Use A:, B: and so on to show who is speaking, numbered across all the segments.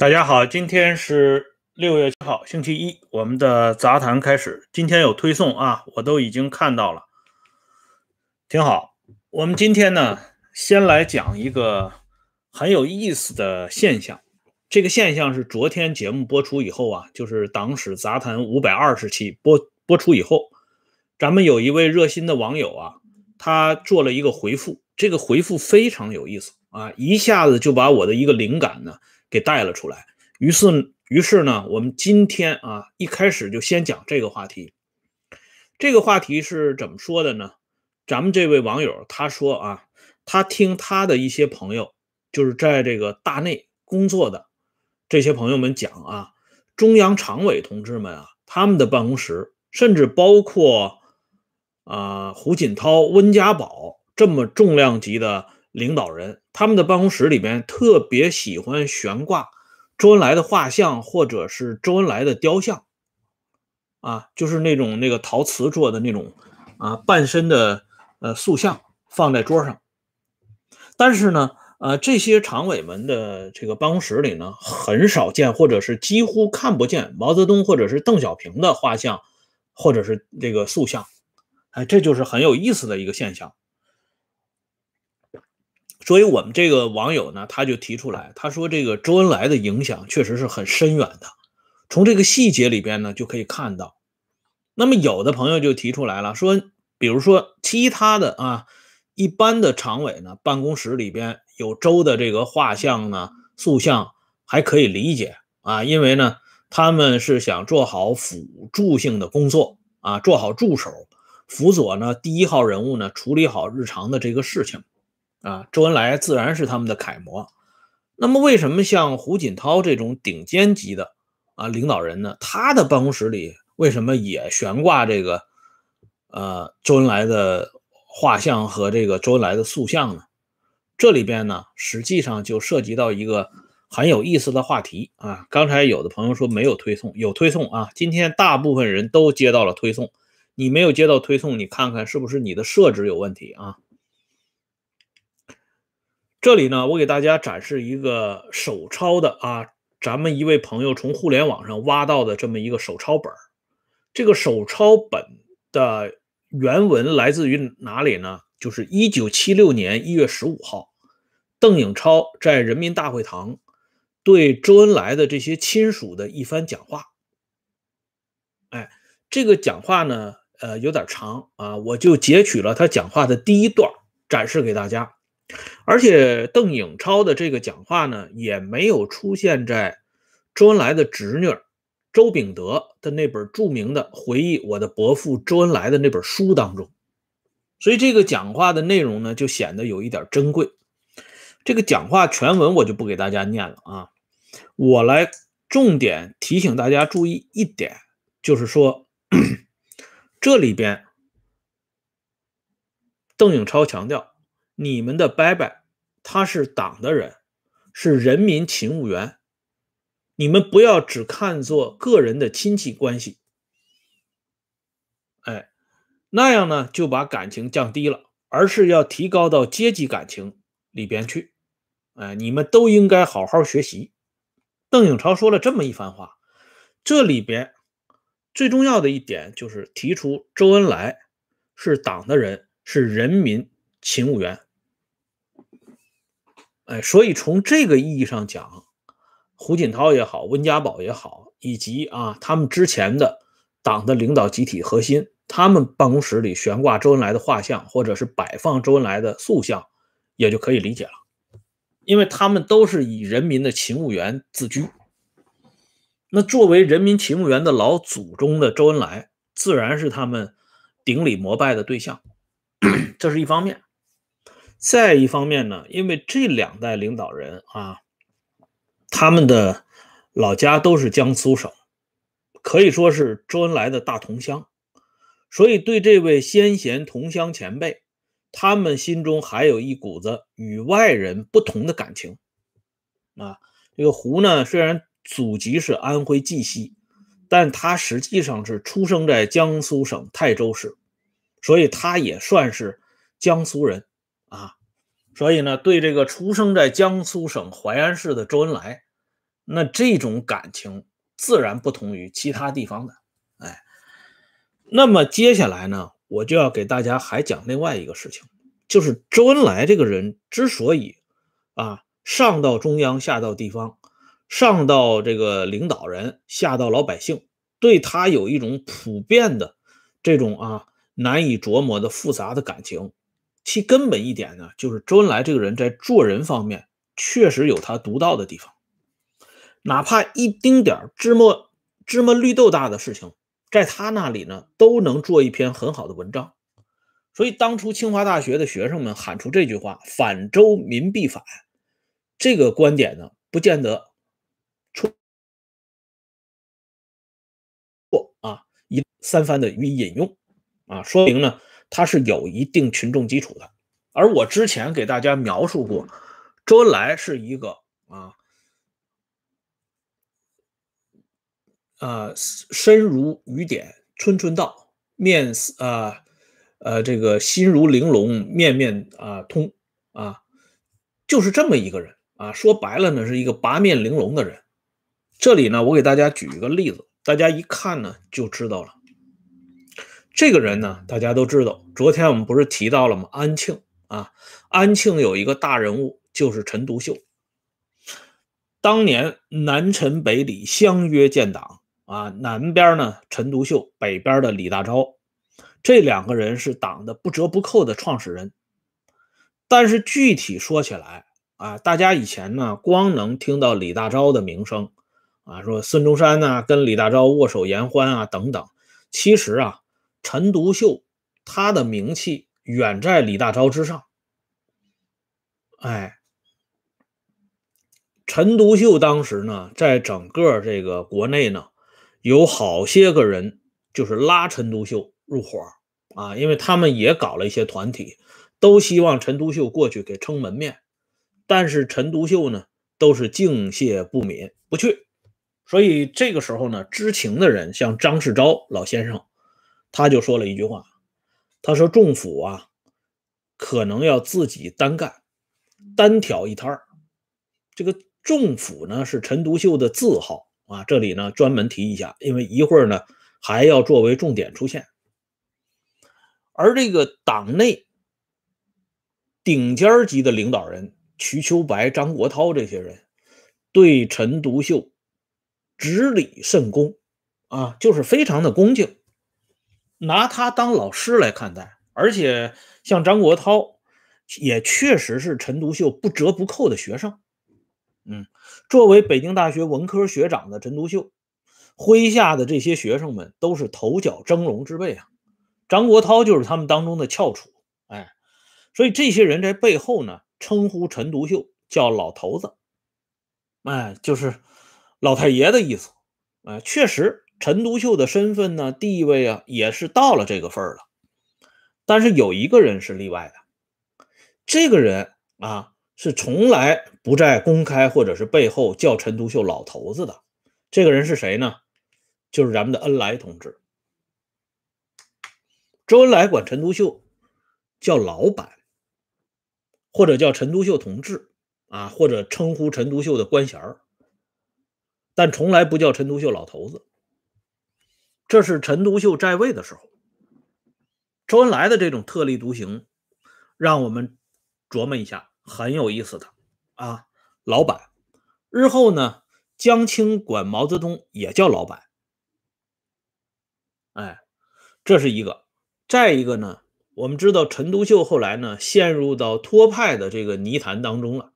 A: 大家好，今天是六月七号，星期一，我们的杂谈开始。今天有推送啊，我都已经看到了，挺好。我们今天呢，先来讲一个很有意思的现象。这个现象是昨天节目播出以后啊，就是党史杂谈五百二十期播播出以后，咱们有一位热心的网友啊，他做了一个回复，这个回复非常有意思啊，一下子就把我的一个灵感呢。给带了出来，于是，于是呢，我们今天啊，一开始就先讲这个话题。这个话题是怎么说的呢？咱们这位网友他说啊，他听他的一些朋友，就是在这个大内工作的这些朋友们讲啊，中央常委同志们啊，他们的办公室，甚至包括啊胡锦涛、温家宝这么重量级的。领导人他们的办公室里边特别喜欢悬挂周恩来的画像或者是周恩来的雕像，啊，就是那种那个陶瓷做的那种啊半身的呃塑像放在桌上。但是呢，呃，这些常委们的这个办公室里呢，很少见或者是几乎看不见毛泽东或者是邓小平的画像或者是这个塑像，哎，这就是很有意思的一个现象。所以，我们这个网友呢，他就提出来，他说这个周恩来的影响确实是很深远的，从这个细节里边呢就可以看到。那么，有的朋友就提出来了，说，比如说其他的啊，一般的常委呢，办公室里边有周的这个画像呢、塑像，还可以理解啊，因为呢，他们是想做好辅助性的工作啊，做好助手，辅佐呢第一号人物呢处理好日常的这个事情。啊，周恩来自然是他们的楷模。那么，为什么像胡锦涛这种顶尖级的啊领导人呢？他的办公室里为什么也悬挂这个呃周恩来的画像和这个周恩来的塑像呢？这里边呢，实际上就涉及到一个很有意思的话题啊。刚才有的朋友说没有推送，有推送啊。今天大部分人都接到了推送，你没有接到推送，你看看是不是你的设置有问题啊？这里呢，我给大家展示一个手抄的啊，咱们一位朋友从互联网上挖到的这么一个手抄本这个手抄本的原文来自于哪里呢？就是一九七六年一月十五号，邓颖超在人民大会堂对周恩来的这些亲属的一番讲话。哎，这个讲话呢，呃，有点长啊，我就截取了他讲话的第一段展示给大家。而且邓颖超的这个讲话呢，也没有出现在周恩来的侄女周秉德的那本著名的回忆我的伯父周恩来的那本书当中，所以这个讲话的内容呢，就显得有一点珍贵。这个讲话全文我就不给大家念了啊，我来重点提醒大家注意一点，就是说 这里边邓颖超强调。你们的伯伯，他是党的人，是人民勤务员，你们不要只看作个人的亲戚关系，哎，那样呢就把感情降低了，而是要提高到阶级感情里边去，哎，你们都应该好好学习。邓颖超说了这么一番话，这里边最重要的一点就是提出周恩来是党的人，是人民勤务员。哎，所以从这个意义上讲，胡锦涛也好，温家宝也好，以及啊他们之前的党的领导集体核心，他们办公室里悬挂周恩来的画像，或者是摆放周恩来的塑像，也就可以理解了，因为他们都是以人民的勤务员自居。那作为人民勤务员的老祖宗的周恩来，自然是他们顶礼膜拜的对象，这是一方面。再一方面呢，因为这两代领导人啊，他们的老家都是江苏省，可以说是周恩来的大同乡，所以对这位先贤同乡前辈，他们心中还有一股子与外人不同的感情。啊，这个胡呢，虽然祖籍是安徽绩溪，但他实际上是出生在江苏省泰州市，所以他也算是江苏人。啊，所以呢，对这个出生在江苏省淮安市的周恩来，那这种感情自然不同于其他地方的。哎，那么接下来呢，我就要给大家还讲另外一个事情，就是周恩来这个人之所以啊上到中央，下到地方，上到这个领导人，下到老百姓，对他有一种普遍的这种啊难以琢磨的复杂的感情。其根本一点呢，就是周恩来这个人在做人方面确实有他独到的地方，哪怕一丁点芝麻芝麻绿豆大的事情，在他那里呢，都能做一篇很好的文章。所以当初清华大学的学生们喊出这句话“反周民必反”，这个观点呢，不见得错啊，一三番的予以引用啊，说明呢。他是有一定群众基础的，而我之前给大家描述过，周恩来是一个啊，呃，身如雨点春春到，面似啊呃这个心如玲珑面面啊通啊，就是这么一个人啊。说白了呢，是一个八面玲珑的人。这里呢，我给大家举一个例子，大家一看呢就知道了。这个人呢，大家都知道。昨天我们不是提到了吗？安庆啊，安庆有一个大人物，就是陈独秀。当年南陈北李相约建党啊，南边呢陈独秀，北边的李大钊，这两个人是党的不折不扣的创始人。但是具体说起来啊，大家以前呢光能听到李大钊的名声啊，说孙中山呢跟李大钊握手言欢啊等等，其实啊。陈独秀，他的名气远在李大钊之上。哎，陈独秀当时呢，在整个这个国内呢，有好些个人就是拉陈独秀入伙啊，因为他们也搞了一些团体，都希望陈独秀过去给撑门面，但是陈独秀呢，都是敬谢不敏，不去。所以这个时候呢，知情的人像张世钊老先生。他就说了一句话，他说：“众府啊，可能要自己单干，单挑一摊儿。这个众府呢，是陈独秀的字号啊。这里呢，专门提一下，因为一会儿呢还要作为重点出现。而这个党内顶尖级的领导人瞿秋白、张国焘这些人，对陈独秀执礼甚恭啊，就是非常的恭敬。”拿他当老师来看待，而且像张国焘，也确实是陈独秀不折不扣的学生。嗯，作为北京大学文科学长的陈独秀，麾下的这些学生们都是头角峥嵘之辈啊。张国焘就是他们当中的翘楚。哎，所以这些人在背后呢，称呼陈独秀叫老头子，哎，就是老太爷的意思。哎，确实。陈独秀的身份呢，地位啊，也是到了这个份儿了。但是有一个人是例外的，这个人啊，是从来不在公开或者是背后叫陈独秀老头子的。这个人是谁呢？就是咱们的恩来同志。周恩来管陈独秀叫老板，或者叫陈独秀同志啊，或者称呼陈独秀的官衔儿，但从来不叫陈独秀老头子。这是陈独秀在位的时候，周恩来的这种特立独行，让我们琢磨一下，很有意思的啊。老板，日后呢，江青管毛泽东也叫老板，哎，这是一个。再一个呢，我们知道陈独秀后来呢，陷入到托派的这个泥潭当中了。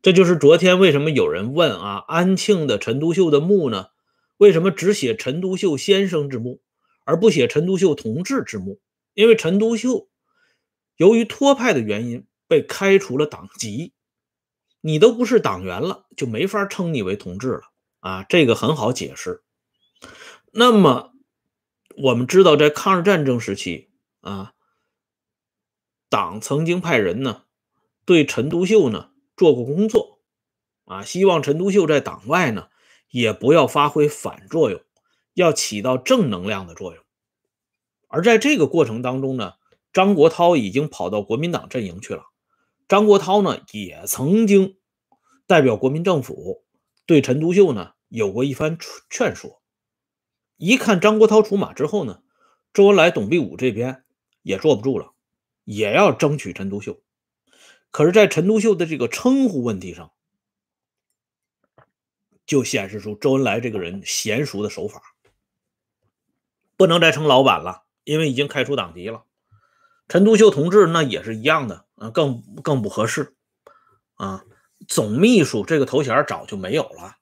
A: 这就是昨天为什么有人问啊，安庆的陈独秀的墓呢？为什么只写陈独秀先生之墓，而不写陈独秀同志之墓？因为陈独秀由于托派的原因被开除了党籍，你都不是党员了，就没法称你为同志了啊！这个很好解释。那么我们知道，在抗日战争时期啊，党曾经派人呢对陈独秀呢做过工作啊，希望陈独秀在党外呢。也不要发挥反作用，要起到正能量的作用。而在这个过程当中呢，张国焘已经跑到国民党阵营去了。张国焘呢，也曾经代表国民政府对陈独秀呢有过一番劝说。一看张国焘出马之后呢，周恩来、董必武这边也坐不住了，也要争取陈独秀。可是，在陈独秀的这个称呼问题上，就显示出周恩来这个人娴熟的手法，不能再称老板了，因为已经开除党籍了。陈独秀同志那也是一样的，啊，更更不合适啊。总秘书这个头衔早就没有了，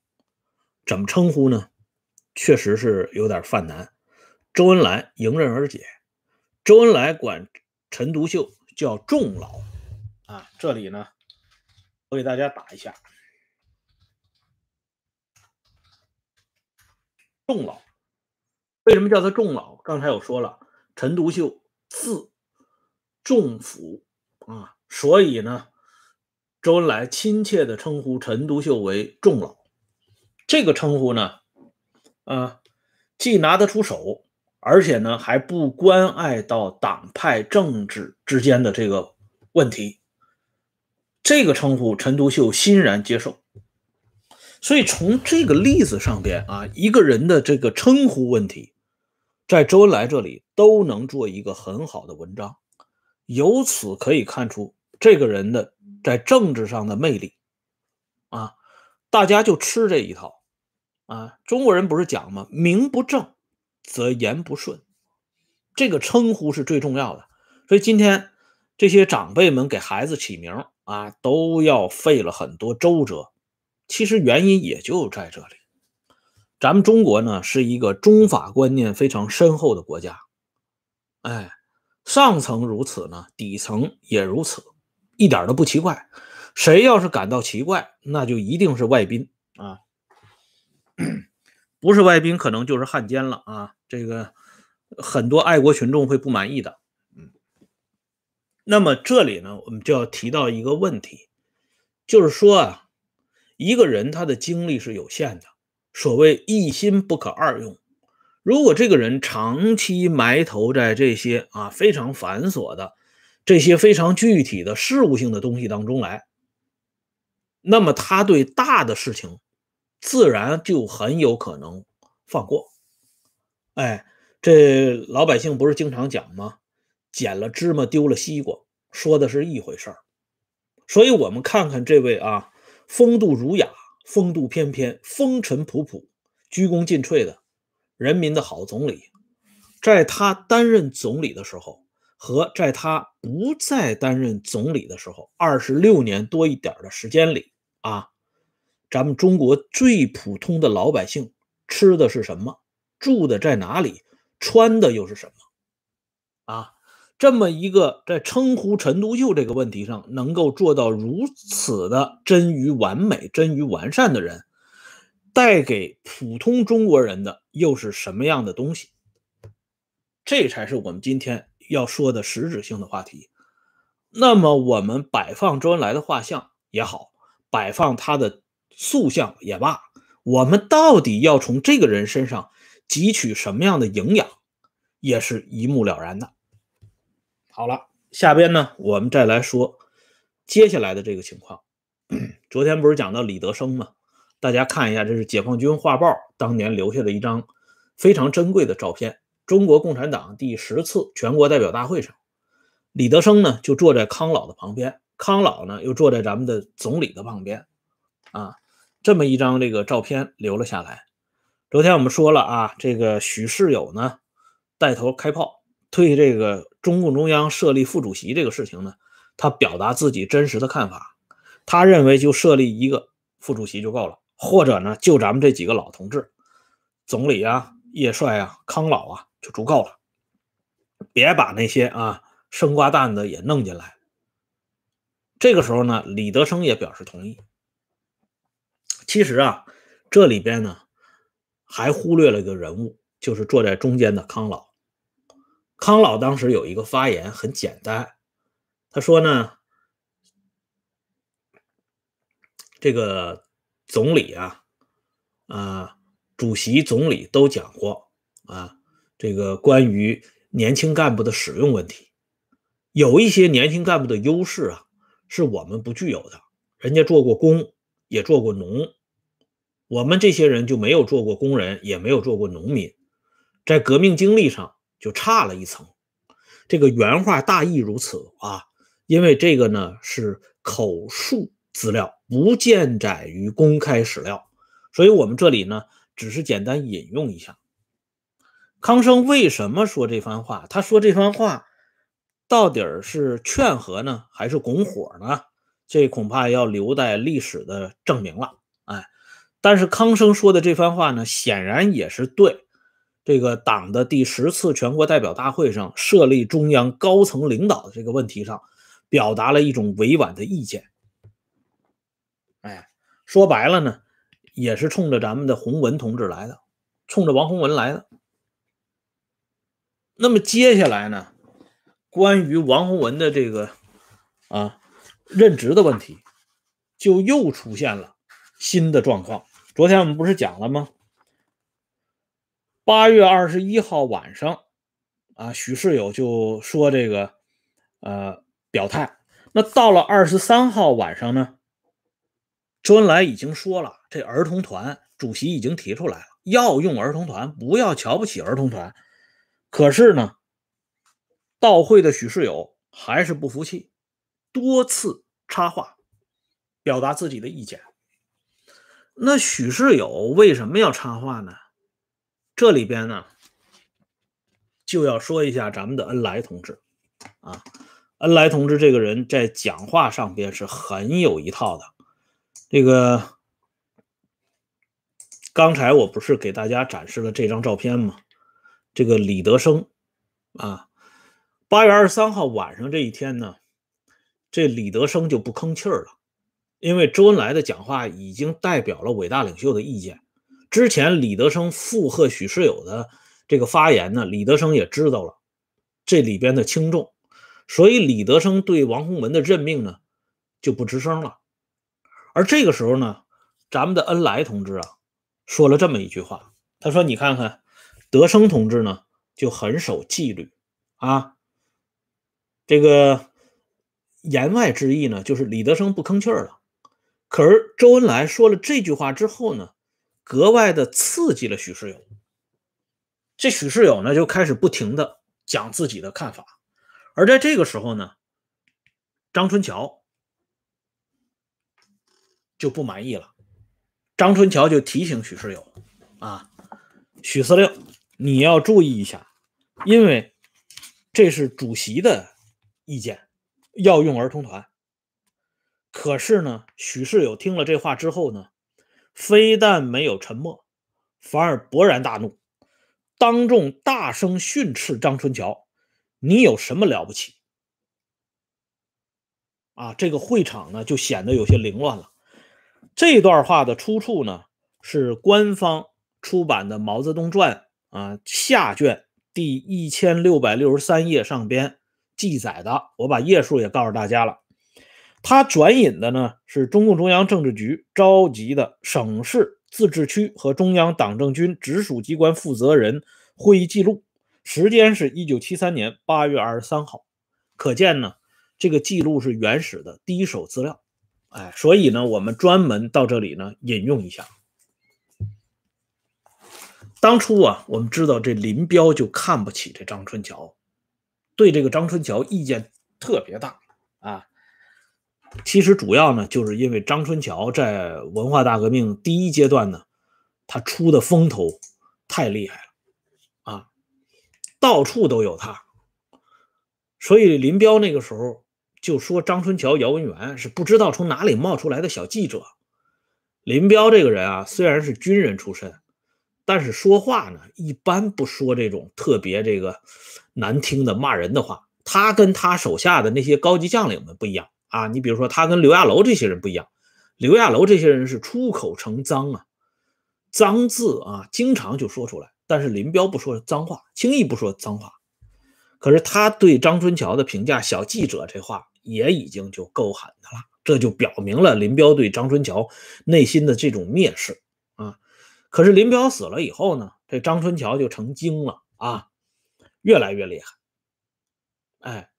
A: 怎么称呼呢？确实是有点犯难。周恩来迎刃而解，周恩来管陈独秀叫仲老。啊，这里呢，我给大家打一下，仲老，为什么叫他仲老？刚才我说了，陈独秀字仲甫啊，所以呢，周恩来亲切的称呼陈独秀为仲老。这个称呼呢，啊，既拿得出手，而且呢，还不关爱到党派政治之间的这个问题。这个称呼，陈独秀欣然接受。所以从这个例子上边啊，一个人的这个称呼问题，在周恩来这里都能做一个很好的文章。由此可以看出这个人的在政治上的魅力啊，大家就吃这一套啊。中国人不是讲吗？名不正则言不顺，这个称呼是最重要的。所以今天这些长辈们给孩子起名。啊，都要费了很多周折，其实原因也就在这里。咱们中国呢是一个中法观念非常深厚的国家，哎，上层如此呢，底层也如此，一点都不奇怪。谁要是感到奇怪，那就一定是外宾啊，不是外宾可能就是汉奸了啊。这个很多爱国群众会不满意的。嗯那么这里呢，我们就要提到一个问题，就是说啊，一个人他的精力是有限的，所谓一心不可二用。如果这个人长期埋头在这些啊非常繁琐的、这些非常具体的事务性的东西当中来，那么他对大的事情自然就很有可能放过。哎，这老百姓不是经常讲吗？捡了芝麻丢了西瓜，说的是一回事儿。所以，我们看看这位啊，风度儒雅、风度翩翩、风尘仆仆、鞠躬尽瘁的人民的好总理，在他担任总理的时候，和在他不再担任总理的时候，二十六年多一点的时间里啊，咱们中国最普通的老百姓吃的是什么？住的在哪里？穿的又是什么？啊？这么一个在称呼陈独秀这个问题上能够做到如此的臻于完美、臻于完善的人，带给普通中国人的又是什么样的东西？这才是我们今天要说的实质性的话题。那么，我们摆放周恩来的画像也好，摆放他的塑像也罢，我们到底要从这个人身上汲取什么样的营养，也是一目了然的。好了，下边呢，我们再来说接下来的这个情况。昨天不是讲到李德生吗？大家看一下，这是解放军画报当年留下的一张非常珍贵的照片。中国共产党第十次全国代表大会上，李德生呢就坐在康老的旁边，康老呢又坐在咱们的总理的旁边。啊，这么一张这个照片留了下来。昨天我们说了啊，这个许世友呢带头开炮。对这个中共中央设立副主席这个事情呢，他表达自己真实的看法。他认为就设立一个副主席就够了，或者呢，就咱们这几个老同志，总理啊、叶帅啊、康老啊就足够了，别把那些啊生瓜蛋子也弄进来。这个时候呢，李德生也表示同意。其实啊，这里边呢还忽略了一个人物，就是坐在中间的康老。康老当时有一个发言很简单，他说呢，这个总理啊，啊，主席、总理都讲过啊，这个关于年轻干部的使用问题，有一些年轻干部的优势啊，是我们不具有的。人家做过工，也做过农，我们这些人就没有做过工人，也没有做过农民，在革命经历上就差了一层。这个原话大意如此啊，因为这个呢是口述资料，不见载于公开史料，所以我们这里呢只是简单引用一下。康生为什么说这番话？他说这番话到底是劝和呢，还是拱火呢？这恐怕要留待历史的证明了。哎，但是康生说的这番话呢，显然也是对。这个党的第十次全国代表大会上设立中央高层领导的这个问题上，表达了一种委婉的意见。哎，说白了呢，也是冲着咱们的洪文同志来的，冲着王洪文来的。那么接下来呢，关于王洪文的这个啊任职的问题，就又出现了新的状况。昨天我们不是讲了吗？八月二十一号晚上，啊，许世友就说这个，呃，表态。那到了二十三号晚上呢，周恩来已经说了，这儿童团主席已经提出来了，要用儿童团，不要瞧不起儿童团。可是呢，到会的许世友还是不服气，多次插话，表达自己的意见。那许世友为什么要插话呢？这里边呢，就要说一下咱们的恩来同志啊，恩来同志这个人在讲话上边是很有一套的。这个刚才我不是给大家展示了这张照片吗？这个李德生啊，八月二十三号晚上这一天呢，这李德生就不吭气儿了，因为周恩来的讲话已经代表了伟大领袖的意见。之前李德生附和许世友的这个发言呢，李德生也知道了这里边的轻重，所以李德生对王洪文的任命呢就不吱声了。而这个时候呢，咱们的恩来同志啊说了这么一句话，他说：“你看看德生同志呢就很守纪律啊。”这个言外之意呢，就是李德生不吭气儿了。可是周恩来说了这句话之后呢？格外的刺激了许世友，这许世友呢就开始不停的讲自己的看法，而在这个时候呢，张春桥就不满意了，张春桥就提醒许世友啊，许司令，你要注意一下，因为这是主席的意见，要用儿童团。可是呢，许世友听了这话之后呢。非但没有沉默，反而勃然大怒，当众大声训斥张春桥：“你有什么了不起？”啊，这个会场呢就显得有些凌乱了。这段话的出处呢是官方出版的《毛泽东传》啊下卷第一千六百六十三页上边记载的，我把页数也告诉大家了。他转引的呢是中共中央政治局召集的省市自治区和中央党政军直属机关负责人会议记录，时间是一九七三年八月二十三号。可见呢，这个记录是原始的第一手资料。哎，所以呢，我们专门到这里呢引用一下。当初啊，我们知道这林彪就看不起这张春桥，对这个张春桥意见特别大啊。其实主要呢，就是因为张春桥在文化大革命第一阶段呢，他出的风头太厉害了啊，到处都有他，所以林彪那个时候就说张春桥、姚文元是不知道从哪里冒出来的小记者。林彪这个人啊，虽然是军人出身，但是说话呢，一般不说这种特别这个难听的骂人的话。他跟他手下的那些高级将领们不一样。啊，你比如说他跟刘亚楼这些人不一样，刘亚楼这些人是出口成脏啊，脏字啊，经常就说出来。但是林彪不说脏话，轻易不说脏话。可是他对张春桥的评价，小记者这话也已经就够狠的了，这就表明了林彪对张春桥内心的这种蔑视啊。可是林彪死了以后呢，这张春桥就成精了啊，越来越厉害，哎。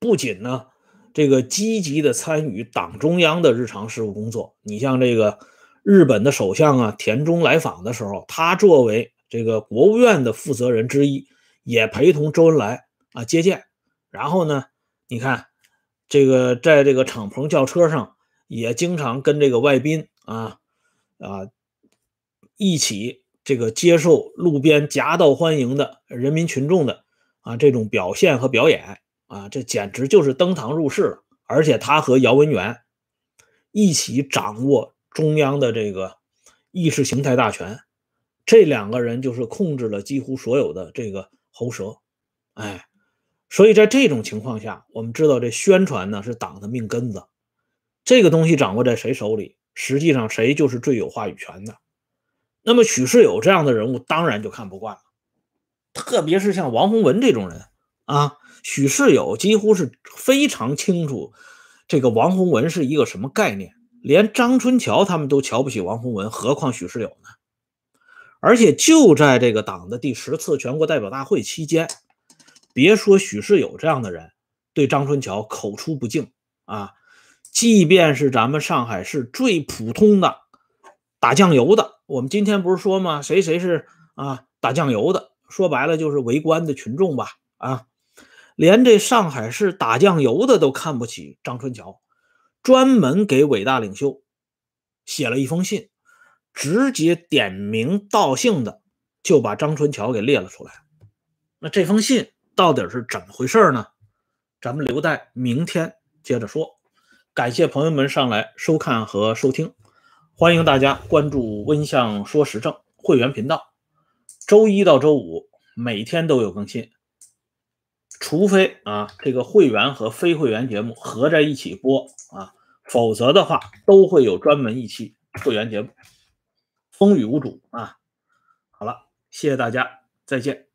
A: 不仅呢，这个积极的参与党中央的日常事务工作，你像这个日本的首相啊田中来访的时候，他作为这个国务院的负责人之一，也陪同周恩来啊接见。然后呢，你看这个在这个敞篷轿车上，也经常跟这个外宾啊啊一起这个接受路边夹道欢迎的人民群众的啊这种表现和表演啊，这简直就是登堂入室了。而且他和姚文元一起掌握。中央的这个意识形态大权，这两个人就是控制了几乎所有的这个喉舌，哎，所以在这种情况下，我们知道这宣传呢是党的命根子，这个东西掌握在谁手里，实际上谁就是最有话语权的。那么许世友这样的人物当然就看不惯了，特别是像王洪文这种人啊，许世友几乎是非常清楚这个王洪文是一个什么概念。连张春桥他们都瞧不起王洪文，何况许世友呢？而且就在这个党的第十次全国代表大会期间，别说许世友这样的人对张春桥口出不敬啊，即便是咱们上海市最普通的打酱油的，我们今天不是说吗？谁谁是啊打酱油的？说白了就是围观的群众吧？啊，连这上海市打酱油的都看不起张春桥。专门给伟大领袖写了一封信，直接点名道姓的就把张春桥给列了出来。那这封信到底是怎么回事呢？咱们留待明天接着说。感谢朋友们上来收看和收听，欢迎大家关注温相说时政会员频道，周一到周五每天都有更新，除非啊这个会员和非会员节目合在一起播。啊，否则的话都会有专门一期会员节目，风雨无阻啊。好了，谢谢大家，再见。